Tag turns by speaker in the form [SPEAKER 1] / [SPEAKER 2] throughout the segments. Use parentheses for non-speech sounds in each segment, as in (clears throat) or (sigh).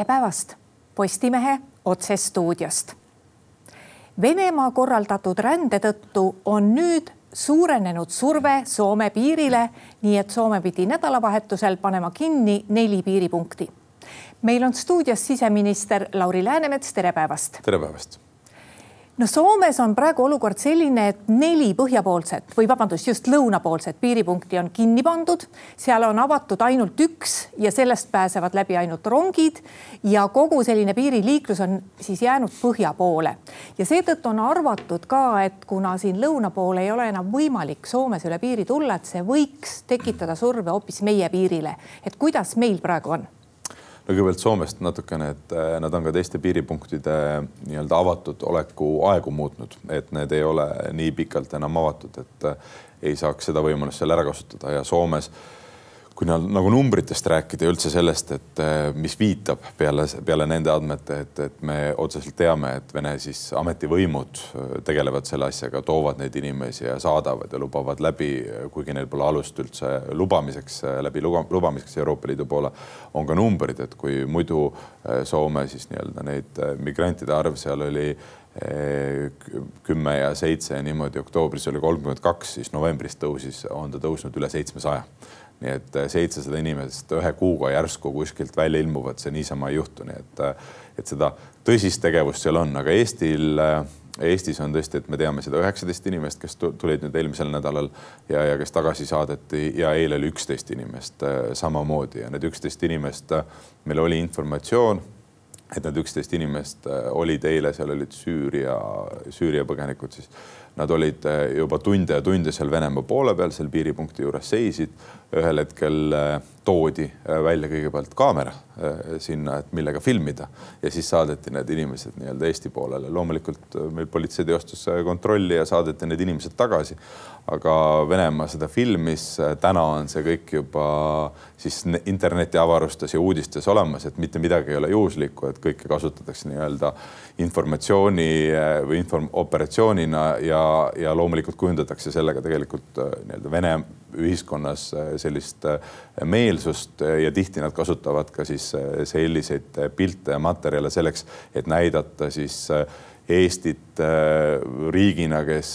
[SPEAKER 1] tere päevast Postimehe otsestuudiost. Venemaa korraldatud rände tõttu on nüüd suurenenud surve Soome piirile, nii et Soome pidi nädalavahetusel panema kinni neli piiripunkti. meil on stuudios siseminister Lauri Läänemets, tere päevast.
[SPEAKER 2] tere päevast
[SPEAKER 1] no Soomes on praegu olukord selline, et neli põhjapoolset või vabandust, just lõunapoolset piiripunkti on kinni pandud, seal on avatud ainult üks ja sellest pääsevad läbi ainult rongid ja kogu selline piiriliiklus on siis jäänud põhja poole. Ja seetõttu on arvatud ka, et kuna siin lõuna pool ei ole enam võimalik Soomes üle piiri tulla, et see võiks tekitada surve hoopis meie piirile, et kuidas meil praegu on
[SPEAKER 2] no kõigepealt Soomest natukene, et äh, nad on ka teiste piiripunktide nii-öelda avatud oleku aegu muutnud, et need ei ole nii pikalt enam avatud, et äh, ei saaks seda võimalust seal ära kasutada. Ja Soomes äh, kui nagu numbritest rääkida ja üldse sellest, et eh, mis viitab peale, peale nende andmete, et, et me otseselt teame, et Vene siis ametivõimud eh, tegelevad selle asjaga, toovad neid inimesi ja saadavad ja lubavad läbi, kuigi neil pole alust üldse lubamiseks, läbi lubamiseks Euroopa Liidu poole, on ka numbrid, et kui muidu Soome siis nii-öelda neid migrantide arv seal oli kümme ja seitse ja niimoodi oktoobris oli kolmkümmend kaks, siis novembris tõusis, on ta tõusnud üle seitsmesaja nii et äh, seitsesada inimest ühe kuuga järsku kuskilt välja ilmuvad, see niisama ei juhtu, nii et, äh, et seda tõsist tegevust seal on, aga Eestil, äh, Eestis on tõesti, et me teame seda üheksateist inimest, kes tulid nüüd eelmisel nädalal ja, ja kes tagasi saadeti ja eile oli üksteist inimest samamoodi ja need üksteist inimest, meil oli informatsioon et need üksteist inimest olid eile, seal olid Süüria, Süüria põgenikud siis Nad olid juba tunde ja tunde seal Venemaa poole peal, seal piiripunkti juures seisid. Ühel hetkel eh, toodi eh, välja kõigepealt kaamera sinna, et millega filmida ja siis saadeti need inimesed nii-öelda Eesti poolele. loomulikult meil politsei teostas kontrolli ja saadeti need inimesed tagasi. aga Venemaa seda filmis, täna on see kõik juba siis internetiavarustes ja uudistes olemas, et mitte midagi ei ole juhuslikku, et kõike kasutatakse nii-öelda informatsiooni või inform operatsioonina ja ja loomulikult kujundatakse sellega tegelikult äh, nii-öelda Vene ühiskonnas äh, sellist äh, meelsust ja tihti nad kasutavad ka siis selliseid pilte ja materjale selleks, et näidata siis Eestit riigina, kes,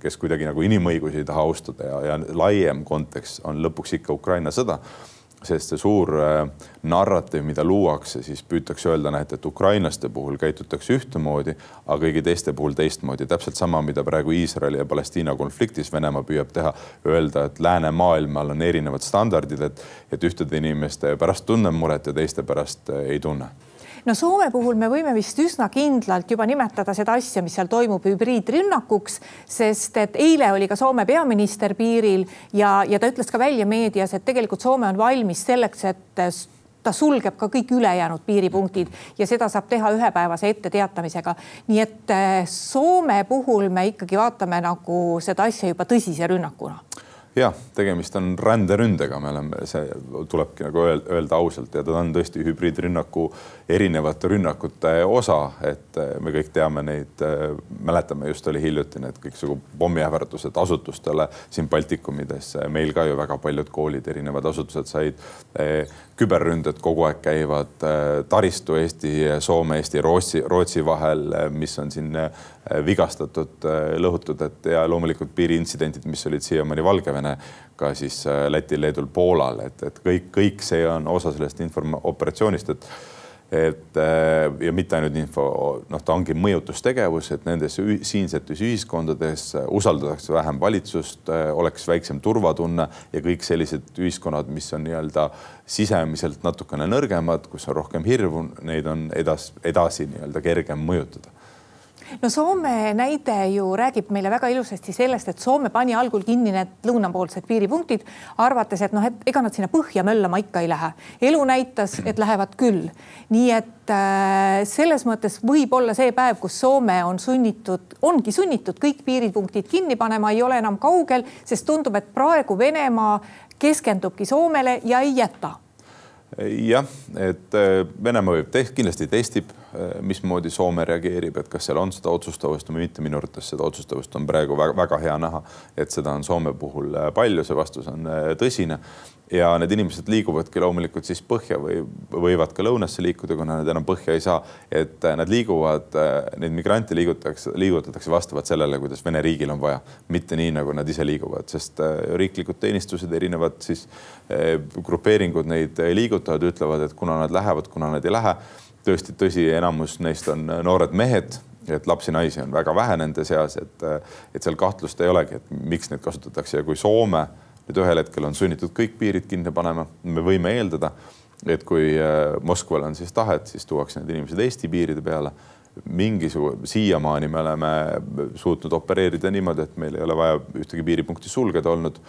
[SPEAKER 2] kes kuidagi nagu inimõigusi ei taha austada ja, ja laiem kontekst on lõpuks ikka Ukraina sõda sest see suur äh, narratiiv, mida luuakse, siis püütakse öelda, näete, et ukrainlaste puhul käitutakse ühtemoodi, aga kõigi teiste puhul teistmoodi. täpselt sama, mida praegu Iisraeli ja Palestiina konfliktis Venemaa püüab teha, öelda, et läänemaailmal on erinevad standardid, et, et ühtede inimeste pärast tunnen muret ja teiste pärast äh, ei tunne
[SPEAKER 1] no Soome puhul me võime vist üsna kindlalt juba nimetada seda asja, mis seal toimub hübriidrünnakuks, sest et eile oli ka Soome peaminister piiril ja, ja ta ütles ka välja meedias, et tegelikult Soome on valmis selleks, et ta sulgeb ka kõik ülejäänud piiripunktid ja seda saab teha ühepäevase etteteatamisega. nii et eh, Soome puhul me ikkagi vaatame nagu seda asja juba tõsise rünnakuna
[SPEAKER 2] jah, tegemist on ränderündega, me oleme, see tulebki nagu öelda ausalt ja ta on tõesti hübriidrünnaku erinevate rünnakute osa, et eh, me kõik teame neid, eh, mäletame just oli hiljuti need kõiksugu pommiähvardused asutustele siin Baltikumides, meil ka ju väga paljud koolid, erinevad asutused said eh, küberründed kogu aeg käivad, taristu Eesti, Soome, Eesti, Rootsi, Rootsi vahel, mis on siin vigastatud, lõhutud, et ja loomulikult piiriintsidentid, mis olid siiamaani Valgevene Valgevene, ka siis äh, Lätil, Leedul, Poolal, et, et kõik, kõik see on osa sellest informoperatsioonist, et et äh, ja mitte ainult info, noh, ta ongi mõjutustegevus, et nendes siinsetes ühiskondades usaldatakse vähem valitsust, äh, oleks väiksem turvatunne ja kõik sellised ühiskonnad, mis on nii-öelda sisemiselt natukene nõrgemad, kus on rohkem hirmu, neid on edas, edasi nii-öelda kergem mõjutada
[SPEAKER 1] no Soome näide ju räägib meile väga ilusasti sellest, et Soome pani algul kinni need lõunapoolsed piiripunktid, arvates, et noh, et ega nad sinna põhja möllama ikka ei lähe. elu näitas, et lähevad küll. nii et äh, selles mõttes võib olla see päev, kus Soome on sunnitud, ongi sunnitud kõik piiripunktid kinni panema, ei ole enam kaugel, sest tundub, et praegu Venemaa keskendubki Soomele ja ei jäta
[SPEAKER 2] jah, et äh, Venemaa võib, kindlasti testib mismoodi Soome reageerib, et kas seal on seda otsustavust või mitte, minu arvates seda otsustavust on praegu väga-väga hea näha, et seda on Soome puhul palju, see vastus on tõsine ja need inimesed liiguvadki loomulikult siis põhja või võivad ka lõunasse liikuda, kuna nad enam põhja ei saa. et nad liiguvad, neid migrante liigutatakse, liigutatakse vastavalt sellele, kuidas Vene riigil on vaja, mitte nii, nagu nad ise liiguvad, sest äh, riiklikud teenistused, erinevad siis äh, grupeeringud neid liigutavad, ütlevad, et kuna nad lähevad, kuna nad ei lähe. tõesti tõsi, enamus neist on noored mehed et lapsi-naisi on väga vähe nende seas, et, et seal kahtlust ei olegi, et miks neid kasutatakse ja kui Soome nüüd ühel hetkel on sunnitud kõik piirid kinni panema, me võime eeldada, et kui äh, Moskval on siis tahet, siis tuuakse need inimesed Eesti piiride peale mingisugune, siiamaani me oleme suutnud opereerida niimoodi, et meil ei ole vaja ühtegi piiripunkti sulgeda olnud.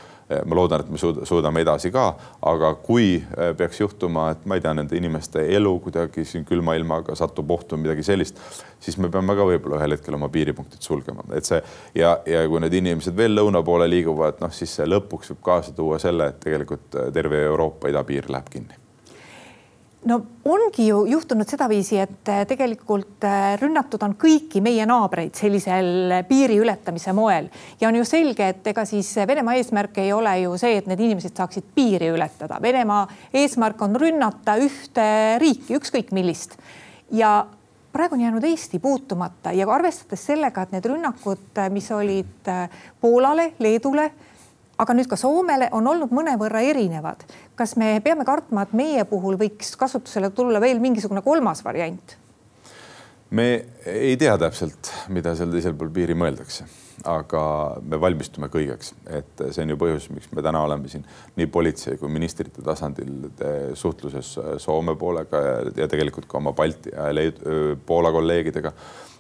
[SPEAKER 2] ma loodan, et me suudame edasi ka, aga kui eh, peaks juhtuma, et ma ei tea, nende inimeste elu kuidagi siin külma ilmaga satub ohtu või midagi sellist, siis me peame ka võib-olla ühel hetkel oma piiripunktid sulgema, et see ja, ja kui need inimesed veel lõuna poole liiguvad, noh, siis see lõpuks võib kaasa tuua selle, et tegelikult terve Euroopa idapiir läheb kinni
[SPEAKER 1] no ongi ju juhtunud sedaviisi, et äh, tegelikult äh, rünnatud on kõiki meie naabreid sellisel piiri ületamise moel ja on ju selge, et ega siis Venemaa eesmärk ei ole ju see, et need inimesed saaksid piiri ületada. Venemaa eesmärk on rünnata ühte riiki, ükskõik millist ja praegu on jäänud Eesti puutumata ja arvestades sellega, et need rünnakud, mis olid Poolale, Leedule aga nüüd ka Soomele on olnud mõnevõrra erinevad. Kas me peame kartma, et meie puhul võiks kasutusele tulla veel mingisugune kolmas variant?
[SPEAKER 2] me ei tea täpselt, mida seal teisel pool piiri mõeldakse, aga me valmistume kõigeks, et see on ju põhjus, miks me täna oleme siin nii politsei kui ministrite tasandil suhtluses Soome poolega ja, tegelikult ka oma Balti ja Leedu, Poola kolleegidega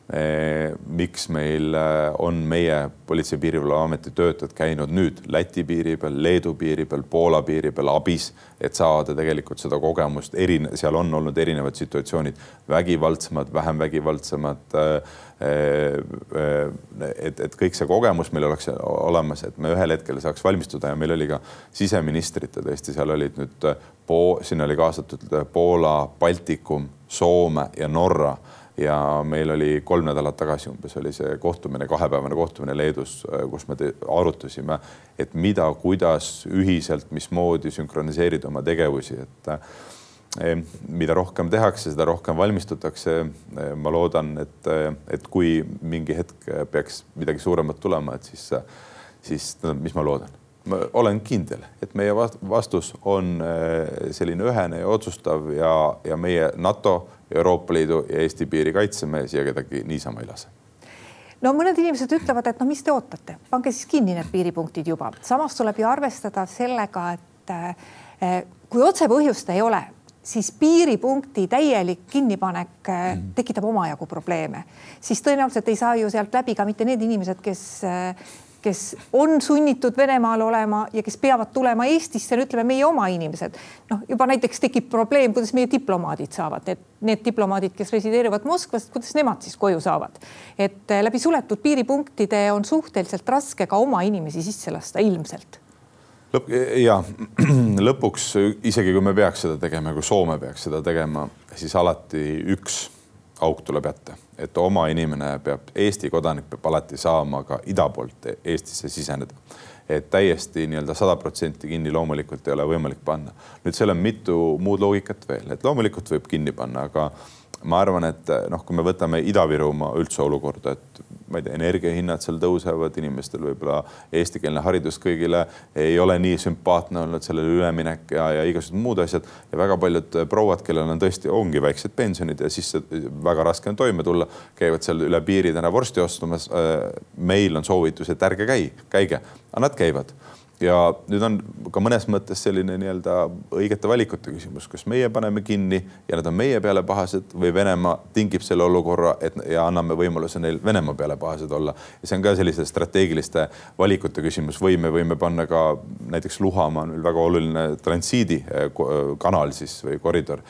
[SPEAKER 2] miks meil eh, on meie Politsei- ja Piirivalveameti töötajad käinud nüüd Läti piiri peal, Leedu piiri peal, Poola piiri peal abis, et saada tegelikult seda kogemust, erine-, seal on olnud erinevad situatsioonid, vägivaldsemad, vähem vägivaldsemad. Eh, et, et kõik see kogemus meil oleks olemas, et me ühel hetkel saaks valmistuda ja meil oli ka siseministrite tõesti, seal olid nüüd, sinna oli kaasatud Poola, Baltikum, Soome ja Norra ja meil oli kolm nädalat tagasi umbes oli see kohtumine, kahepäevane kohtumine Leedus, kus me arutasime, et mida, kuidas ühiselt, mismoodi sünkroniseerida oma tegevusi, et eh, mida rohkem tehakse, seda rohkem valmistutakse. Eh, ma loodan, et, et kui mingi hetk peaks midagi suuremat tulema, et siis, siis mis ma loodan ma olen kindel, et meie vastus on selline ühene ja otsustav ja, ja meie NATO Euroopa Liidu ja Eesti piiri kaitseme siia kedagi niisama ei lase
[SPEAKER 1] no mõned inimesed ütlevad, et no mis te ootate, pange siis kinni need piiripunktid juba. samas tuleb ju arvestada sellega, et eh, kui otsepõhjust ei ole, siis piiripunkti täielik kinnipanek eh, mm. tekitab omajagu probleeme, siis tõenäoliselt ei saa ju sealt läbi ka mitte need inimesed, kes eh, kes on sunnitud Venemaal olema ja kes peavad tulema Eestisse, ütleme, meie oma inimesed. noh, juba näiteks tekib probleem, kuidas meie diplomaadid saavad, need, need diplomaadid, kes resideerivad Moskvas, kuidas nemad siis koju saavad. et eh, läbi suletud piiripunktide on suhteliselt raske ka oma inimesi sisse lasta, ilmselt
[SPEAKER 2] lõpp ja (clears throat) lõpuks isegi kui me peaks seda tegema, kui Soome peaks seda tegema, siis alati üks auk tuleb ette, et oma inimene peab, Eesti kodanik peab alati saama ka ida poolt Eestisse siseneda. et täiesti nii-öelda sada protsenti kinni loomulikult ei ole võimalik panna. nüüd seal on mitu muud loogikat veel, et loomulikult võib kinni panna, aga ma arvan, et noh, kui me võtame Ida-Virumaa üldse olukorda, et ma ei tea, energiahinnad seal tõusevad, inimestel võib-olla eestikeelne haridus kõigile ei ole nii sümpaatne olnud, sellele üleminek ja, ja igasugused muud asjad ja väga paljud prouad, kellel on tõesti, ongi väiksed pensionid ja siis väga raske on toime tulla, käivad seal üle piiri täna vorsti ostmas. meil on soovitus, et ärge käi, käige, aga nad käivad ja nüüd on ka mõnes mõttes selline nii-öelda õigete valikute küsimus, kas meie paneme kinni ja nad on meie peale pahased või Venemaa tingib selle olukorra, et ja anname võimaluse neil Venemaa peale pahased olla. ja see on ka selliste strateegiliste valikute küsimus või me võime panna ka näiteks Luhamaa on meil väga oluline transiidikanal siis või koridor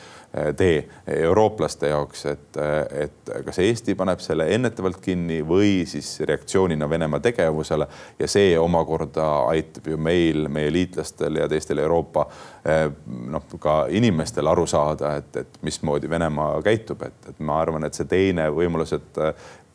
[SPEAKER 2] tee eurooplaste jaoks, et, et kas Eesti paneb selle ennetavalt kinni või siis reaktsioonina Venemaa tegevusele ja see omakorda aitab ju meil, meie liitlastel ja teistel Euroopa noh, ka inimestel aru saada, et, et mismoodi Venemaa käitub, et, et ma arvan, et see teine võimalus, et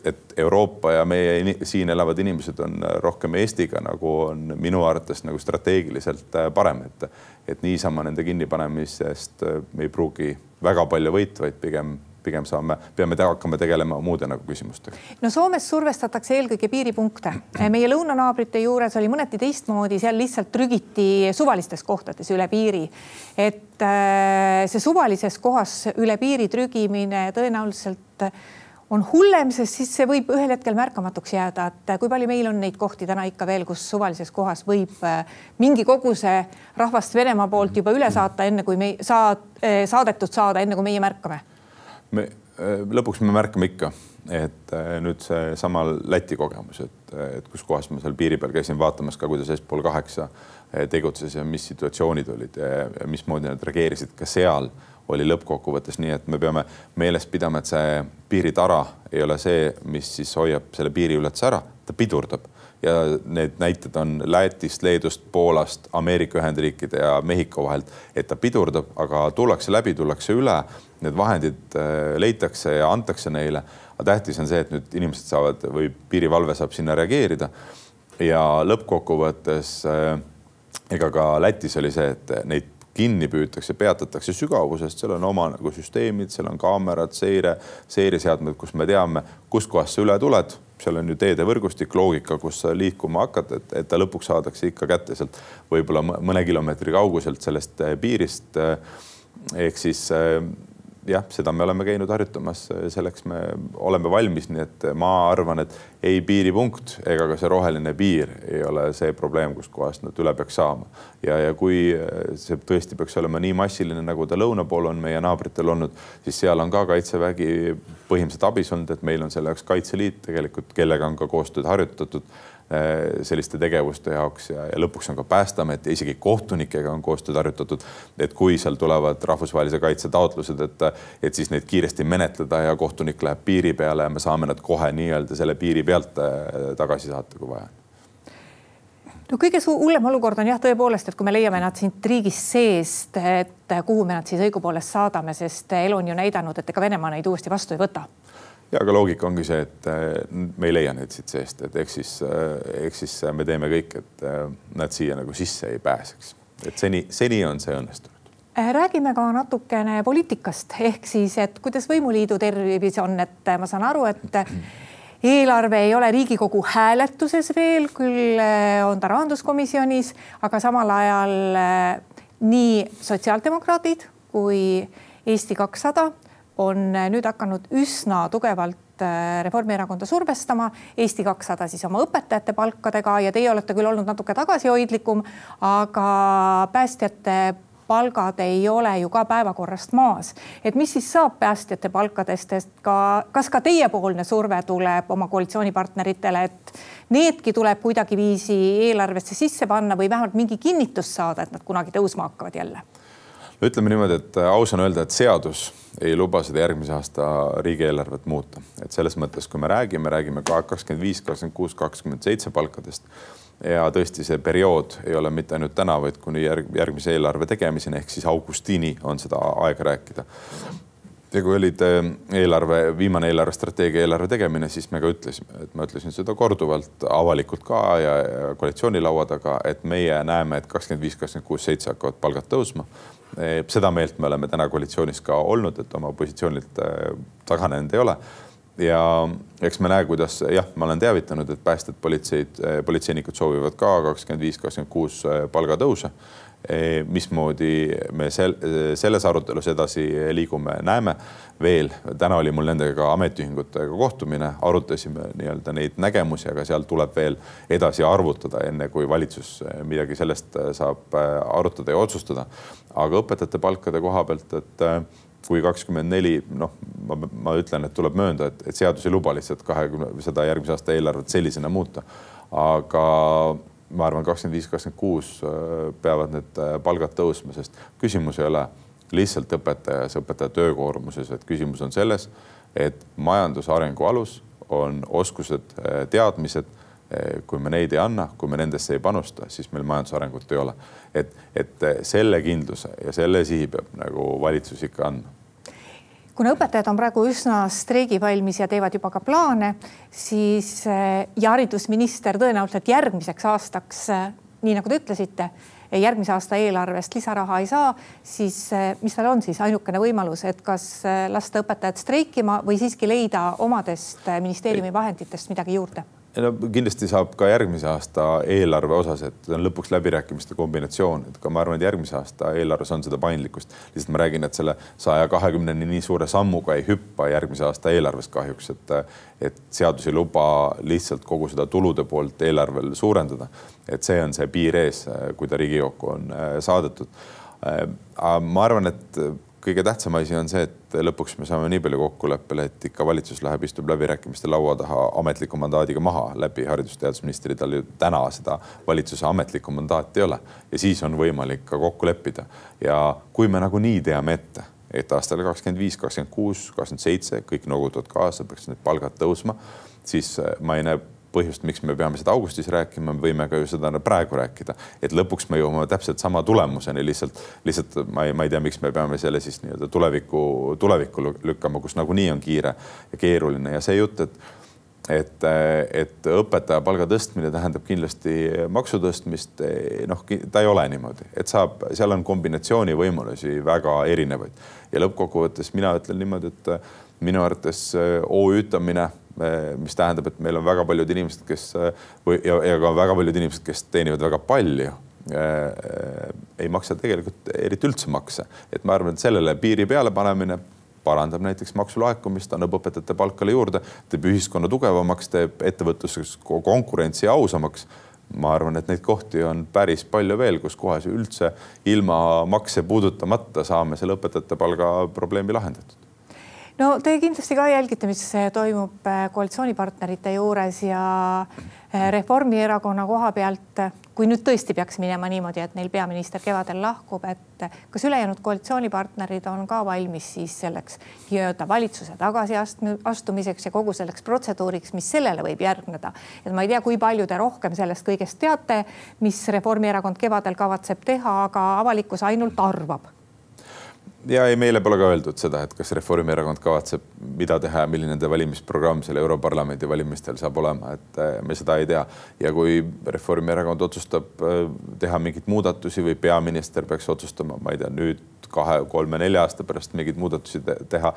[SPEAKER 2] et Euroopa ja meie siin elavad inimesed on rohkem Eestiga nagu on minu arvates nagu strateegiliselt parem, et et niisama nende kinnipanemisest me ei pruugi väga palju võita, vaid pigem pigem saame, peame te hakkama tegelema muude nagu küsimustega.
[SPEAKER 1] no Soomes survestatakse eelkõige piiripunkte. meie lõunanaabrite juures oli mõneti teistmoodi, seal lihtsalt trügiti suvalistes kohtades üle piiri. et äh, see suvalises kohas üle piiri trügimine tõenäoliselt on hullem, sest siis see võib ühel hetkel märkamatuks jääda, et kui palju meil on neid kohti täna ikka veel, kus suvalises kohas võib äh, mingi koguse rahvast Venemaa poolt juba üle saata, enne kui me saad, äh, saadetud saada, enne kui meie märkame?
[SPEAKER 2] me äh, lõpuks me märkame ikka, et nüüd seesama Läti kogemus, et, et kus kohas ma seal piiri peal käisin vaatamas ka, kuidas Est-Pool kaheksa tegutses ja mis situatsioonid olid ja mismoodi nad reageerisid ka seal oli lõppkokkuvõttes nii, et me peame meeles pidama, et see piiritara ei ole see, mis siis hoiab selle piiriületuse ära, ta pidurdab ja need näited on Lätist, Leedust, Poolast, Ameerika Ühendriikide ja Mehhiko vahelt, et ta pidurdab, aga tullakse läbi, tullakse üle, need vahendid äh, leitakse ja antakse neile. aga tähtis on see, et nüüd inimesed saavad või piirivalve saab sinna reageerida. ja lõppkokkuvõttes äh, ega ka Lätis oli see, et neid kinni püütakse, peatatakse sügavusest, seal on oma nagu süsteemid, seal on kaamerad, seire, seireseadmed, kus me teame, kustkohast sa üle tuled. seal on ju teedevõrgustik, loogika, kus sa liikuma hakkad, et, et ta lõpuks saadakse ikka kätte sealt võib-olla mõne kilomeetri kauguselt sellest eh, piirist. ehk siis eh, jah, seda me oleme käinud harjutamas, selleks me oleme valmis, nii et ma arvan, et ei piiripunkt ega ka see roheline piir ei ole see probleem, kuskohast nad üle peaks saama. ja, ja kui see tõesti peaks olema nii massiline, nagu ta lõuna pool on meie naabritel olnud, siis seal on ka kaitsevägi põhimõtteliselt abis olnud, et meil on selle jaoks Kaitseliit tegelikult, kellega on ka koostööd harjutatud selliste tegevuste jaoks ja, ja lõpuks on ka Päästeamet ja isegi kohtunikega on koostööd harjutatud. et kui seal tulevad rahvusvahelise kaitse taotlused, et, et siis neid kiiresti menetleda ja kohtunik läheb piiri peale ja me saame nad kohe nii-öelda selle piiri pealt äh, tagasi saata, kui vaja
[SPEAKER 1] no kõige hullem olukord on jah, tõepoolest, et kui me leiame nad siit riigist seest, et kuhu me nad siis õigupoolest saadame, sest elu on ju näidanud, et ega Venemaa neid uuesti vastu ei võta
[SPEAKER 2] ja aga loogika ongi see, et äh, me ei leia neid siit seest, et ehk siis, äh, ehk siis me teeme kõik, et äh, nad siia nagu sisse ei pääseks. et seni, seni on see õnnestunud.
[SPEAKER 1] räägime ka natukene poliitikast ehk siis, et kuidas võimuliidu tervis on, et ma saan aru, et eelarve ei ole Riigikogu hääletuses veel, küll on ta rahanduskomisjonis, aga samal ajal nii sotsiaaldemokraadid kui Eesti kakssada on nüüd hakanud üsna tugevalt äh, Reformierakonda survestama, Eesti kakssada siis oma õpetajate palkadega ja teie olete küll olnud natuke tagasihoidlikum, aga päästjate palgad ei ole ju ka päevakorrast maas. et mis siis saab päästjate palkadest, et ka, kas ka teiepoolne surve tuleb oma koalitsioonipartneritele, et needki tuleb kuidagiviisi eelarvesse sisse panna või vähemalt mingi kinnitust saada, et nad kunagi tõusma hakkavad jälle?
[SPEAKER 2] Ütleme niimoodi, et aus on öelda, et seadus ei luba seda järgmise aasta riigieelarvet muuta, et selles mõttes, kui me räägime, räägime ka kakskümmend viis, kakskümmend kuus, kakskümmend seitse palkadest ja tõesti, see periood ei ole mitte ainult täna, vaid kuni järg, järgmise eelarve tegemiseni ehk siis augustini on seda aega rääkida. Ja kui olid eh, eelarve, viimane eelarvestrateegia eelarve tegemine, siis me ka ütlesime, et ma ütlesin seda korduvalt avalikult ka ja, ja koalitsiooni laua taga, et meie näeme, et kakskümmend viis, kakskümmend kuus, seitse hakkavad palgad tõusma seda meelt me oleme täna koalitsioonis ka olnud, et oma positsioonilt äh, taganenud ei ole. ja eks me näe, kuidas jah, ma olen teavitanud, et päästjad, politseid, äh, politseinikud soovivad ka kakskümmend viis, kakskümmend kuus palgatõuse mismoodi me sel, selles arutelus edasi liigume, näeme veel. täna oli mul nendega ametiühingutega kohtumine, arutasime nii-öelda neid nägemusi, aga seal tuleb veel edasi arvutada, enne kui valitsus midagi sellest saab arutada ja otsustada. aga õpetajate palkade koha pealt, et kui kakskümmend neli, noh, ma, ma ütlen, et tuleb möönda, et, et seadus ei luba lihtsalt kahekümne, seda järgmise aasta eelarvet sellisena muuta. aga ma arvan, kakskümmend viis, kakskümmend kuus peavad need palgad tõusma, sest küsimus ei ole lihtsalt õpetajas, õpetaja töökoormuses, et küsimus on selles, et majanduse arengu alus on oskused, teadmised kui me neid ei anna, kui me nendesse ei panusta, siis meil majandusarengut ei ole. et, et selle kindluse ja selle sihi peab nagu valitsus ikka andma
[SPEAKER 1] kuna õpetajad on praegu üsna streigivalmis ja teevad juba ka plaane, siis ja haridusminister tõenäoliselt järgmiseks aastaks, nii nagu te ütlesite, järgmise aasta eelarvest lisaraha ei saa, siis mis tal on siis ainukene võimalus, et kas lasta õpetajad streikima või siiski leida omadest ministeeriumi vahenditest midagi juurde?
[SPEAKER 2] No kindlasti saab ka järgmise aasta eelarve osas, et on lõpuks läbirääkimiste kombinatsioon, et ka ma arvan, et järgmise aasta eelarves on seda paindlikkust. lihtsalt ma räägin, et selle saja kahekümneni nii suure sammuga ei hüppa järgmise aasta eelarves kahjuks, et, et seadus ei luba lihtsalt kogu seda tulude poolt eelarvel suurendada. et see on see piir ees, kui ta Riigikokku on äh, saadetud. Äh, ma arvan, et kõige tähtsam asi on see, et lõpuks me saame nii palju kokkuleppele, et ikka valitsus läheb, istub läbirääkimiste laua taha ametliku mandaadiga maha läbi haridus-teadusministri, tal ju täna seda valitsuse ametlikku mandaati ei ole ja siis on võimalik ka kokku leppida. ja kui me nagunii teame ette, et aastal kakskümmend viis, kakskümmend kuus, kakskümmend seitse kõik noogutavad kaasa, peaks need palgad tõusma, siis ma ei näe põhjust, miks me peame seda augustis rääkima, me võime ka ju seda praegu rääkida, et lõpuks me jõuame täpselt sama tulemuseni, lihtsalt, lihtsalt ma ei, ma ei tea, miks me peame selle siis nii-öelda tulevikku, tulevikku lükkama, kus nagunii on kiire ja keeruline. Ja see jutt, et et, et õpetaja palga tõstmine tähendab kindlasti maksu tõstmist. noh, ta ei ole niimoodi, et saab, seal on kombinatsiooni võimalusi väga erinevaid. Ja lõppkokkuvõttes mina ütlen niimoodi, et minu arvates OÜ-tamine mis tähendab, et meil on väga paljud inimesed, kes või ja, ja ka väga paljud inimesed, kes teenivad väga palju ei maksa tegelikult eriti üldse makse, et ma arvan, et sellele piiri peale panemine parandab näiteks maksulaekumist, annab õpetajate palkale juurde, teeb ühiskonna tugevamaks, teeb ettevõtluses konkurentsi ausamaks. ma arvan, et neid kohti on päris palju veel, kus kohas üldse ilma makse puudutamata saame selle õpetajate palga probleemi lahendatud
[SPEAKER 1] no te kindlasti ka jälgite, mis toimub äh, koalitsioonipartnerite juures ja äh, Reformierakonna koha pealt, kui nüüd tõesti peaks minema niimoodi, et neil peaminister kevadel lahkub, et kas ülejäänud koalitsioonipartnerid on ka valmis siis selleks nii-öelda valitsuse tagasiastumiseks ja kogu selleks protseduuriks, mis sellele võib järgneda. et ma ei tea, kui palju te rohkem sellest kõigest teate, mis Reformierakond kevadel kavatseb teha, aga avalikkus ainult arvab
[SPEAKER 2] ja ei, meile pole ka öeldud seda, et kas Reformierakond kavatseb, mida teha ja milline nende valimisprogramm seal Europarlamendi valimistel saab olema, et eh, me seda ei tea. ja kui Reformierakond otsustab eh, teha mingeid muudatusi või peaminister peaks otsustama, ma ei tea, nüüd kahe, kolme, nelja aasta pärast mingeid muudatusi te teha.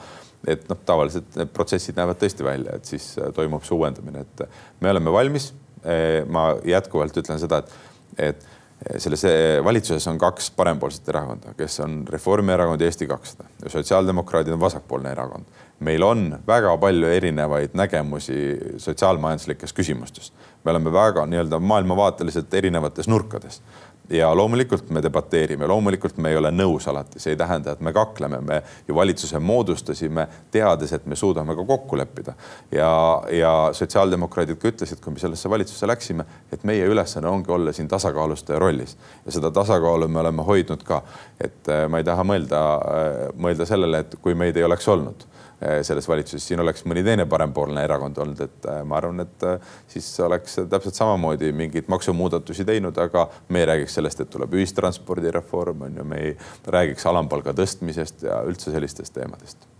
[SPEAKER 2] et noh, tavaliselt need protsessid näevad tõesti välja, et siis eh, toimub see uuendamine, et me oleme valmis. ma jätkuvalt ütlen seda, et, et selles eh, valitsuses on kaks parempoolset erakonda, kes on Reformierakond ja Eesti kakssada ja sotsiaaldemokraadid on vasakpoolne erakond. meil on väga palju erinevaid nägemusi sotsiaalmajanduslikes küsimustes. me oleme väga nii-öelda maailmavaateliselt erinevates nurkades ja loomulikult me debateerime, loomulikult me ei ole nõus alati, see ei tähenda, et me kakleme, me ju valitsuse moodustasime, teades, et me suudame ka kokku leppida. ja, ja sotsiaaldemokraadid ka ütlesid, kui me sellesse valitsusse läksime, et meie ülesanne ongi olla siin tasakaalustaja rollis ja seda tasakaalu me oleme hoidnud ka. et äh, ma ei taha mõelda, äh, mõelda sellele, et kui meid ei oleks olnud selles valitsuses, siin oleks mõni teine parempoolne erakond olnud, et eh, ma arvan, et eh, siis oleks täpselt samamoodi mingeid maksumuudatusi teinud, aga me ei räägiks sellest, et tuleb ühistranspordireform on ju, me ei räägiks alampalga tõstmisest ja üldse sellistest teemadest.
[SPEAKER 1] Eh,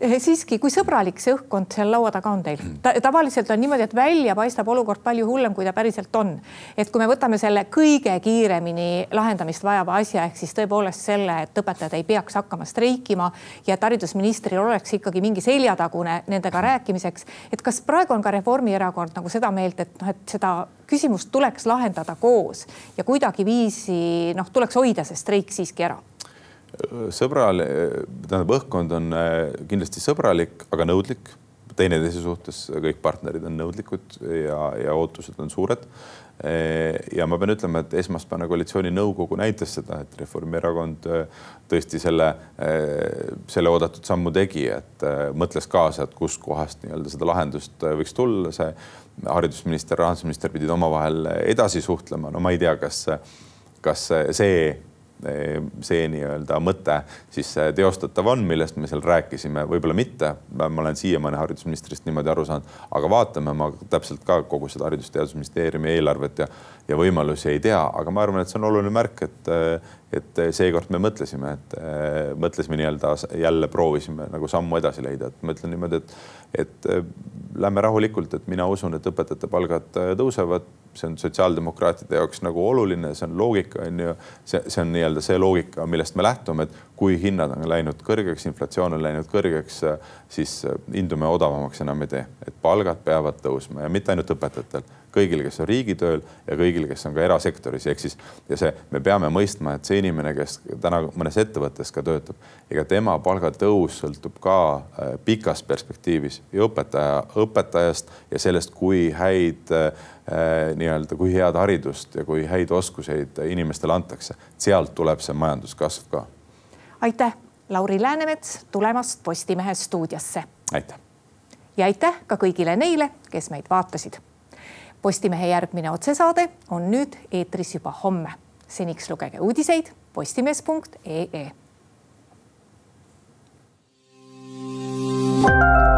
[SPEAKER 1] siiski, kui sõbralik see õhkkond seal laua taga on teil Ta,? tavaliselt on niimoodi, et välja paistab olukord palju hullem, kui ta päriselt on. et kui me võtame selle kõige kiiremini lahendamist vajava asja ehk siis tõepoolest selle, et õpetajad ei peaks hakkama streikima ja et haridusministril oleks ikkagi mingi seljatagune nendega rääkimiseks. et kas praegu on ka Reformierakond nagu seda meelt, et noh, et seda küsimust tuleks lahendada koos ja kuidagiviisi noh, tuleks hoida see streik siiski ära
[SPEAKER 2] sõbral, tähendab, õhkkond on äh, kindlasti sõbralik, aga nõudlik. teineteise suhtes kõik partnerid on nõudlikud ja, ja ootused on suured. ja ma pean ütlema, et esmaspäevane koalitsiooninõukogu näitas seda, et Reformierakond tõesti selle, selle oodatud sammu tegi, et mõtles kaasa, et kuskohast nii-öelda seda lahendust võiks tulla, see haridusminister, rahandusminister pidid omavahel edasi suhtlema, no ma ei tea, kas, kas see see nii-öelda mõte siis teostatav on, millest me seal rääkisime, võib-olla mitte. ma olen siiamaani haridusministrist niimoodi aru saanud, aga vaatame, ma täpselt ka kogu seda Haridus-Teadusministeeriumi eelarvet ja, ja võimalusi ei tea, aga ma arvan, et see on oluline märk, et, et seekord me mõtlesime, et mõtlesime nii-öelda jälle proovisime nagu sammu edasi leida, et ma ütlen niimoodi, et, et lähme rahulikult, et mina usun, et õpetajate palgad tõusevad see on sotsiaaldemokraatide jaoks nagu oluline, see on loogika, on ju. see, see on nii-öelda see loogika, millest me lähtume, et kui hinnad on läinud kõrgeks, inflatsioon on läinud kõrgeks, siis hindu me odavamaks enam ei tee, et palgad peavad tõusma ja mitte ainult õpetajatel, kõigil, kes on riigitööl ja kõigil, kes on ka erasektoris, ehk siis ja see, me peame mõistma, et see inimene, kes täna mõnes ettevõttes ka töötab, ega tema palgatõus sõltub ka äh, pikas perspektiivis ja õpetaja, õpetajast ja sellest, kui häid äh, nii-öelda, kui head haridust ja kui häid oskuseid inimestele antakse, sealt tuleb see majanduskasv ka.
[SPEAKER 1] aitäh, Lauri Läänemets tulemast Postimehe stuudiosse.
[SPEAKER 2] aitäh.
[SPEAKER 1] ja aitäh ka kõigile neile, kes meid vaatasid. Postimehe järgmine otsesaade on nüüd eetris juba homme. seniks lugege uudiseid postimees.ee. thank you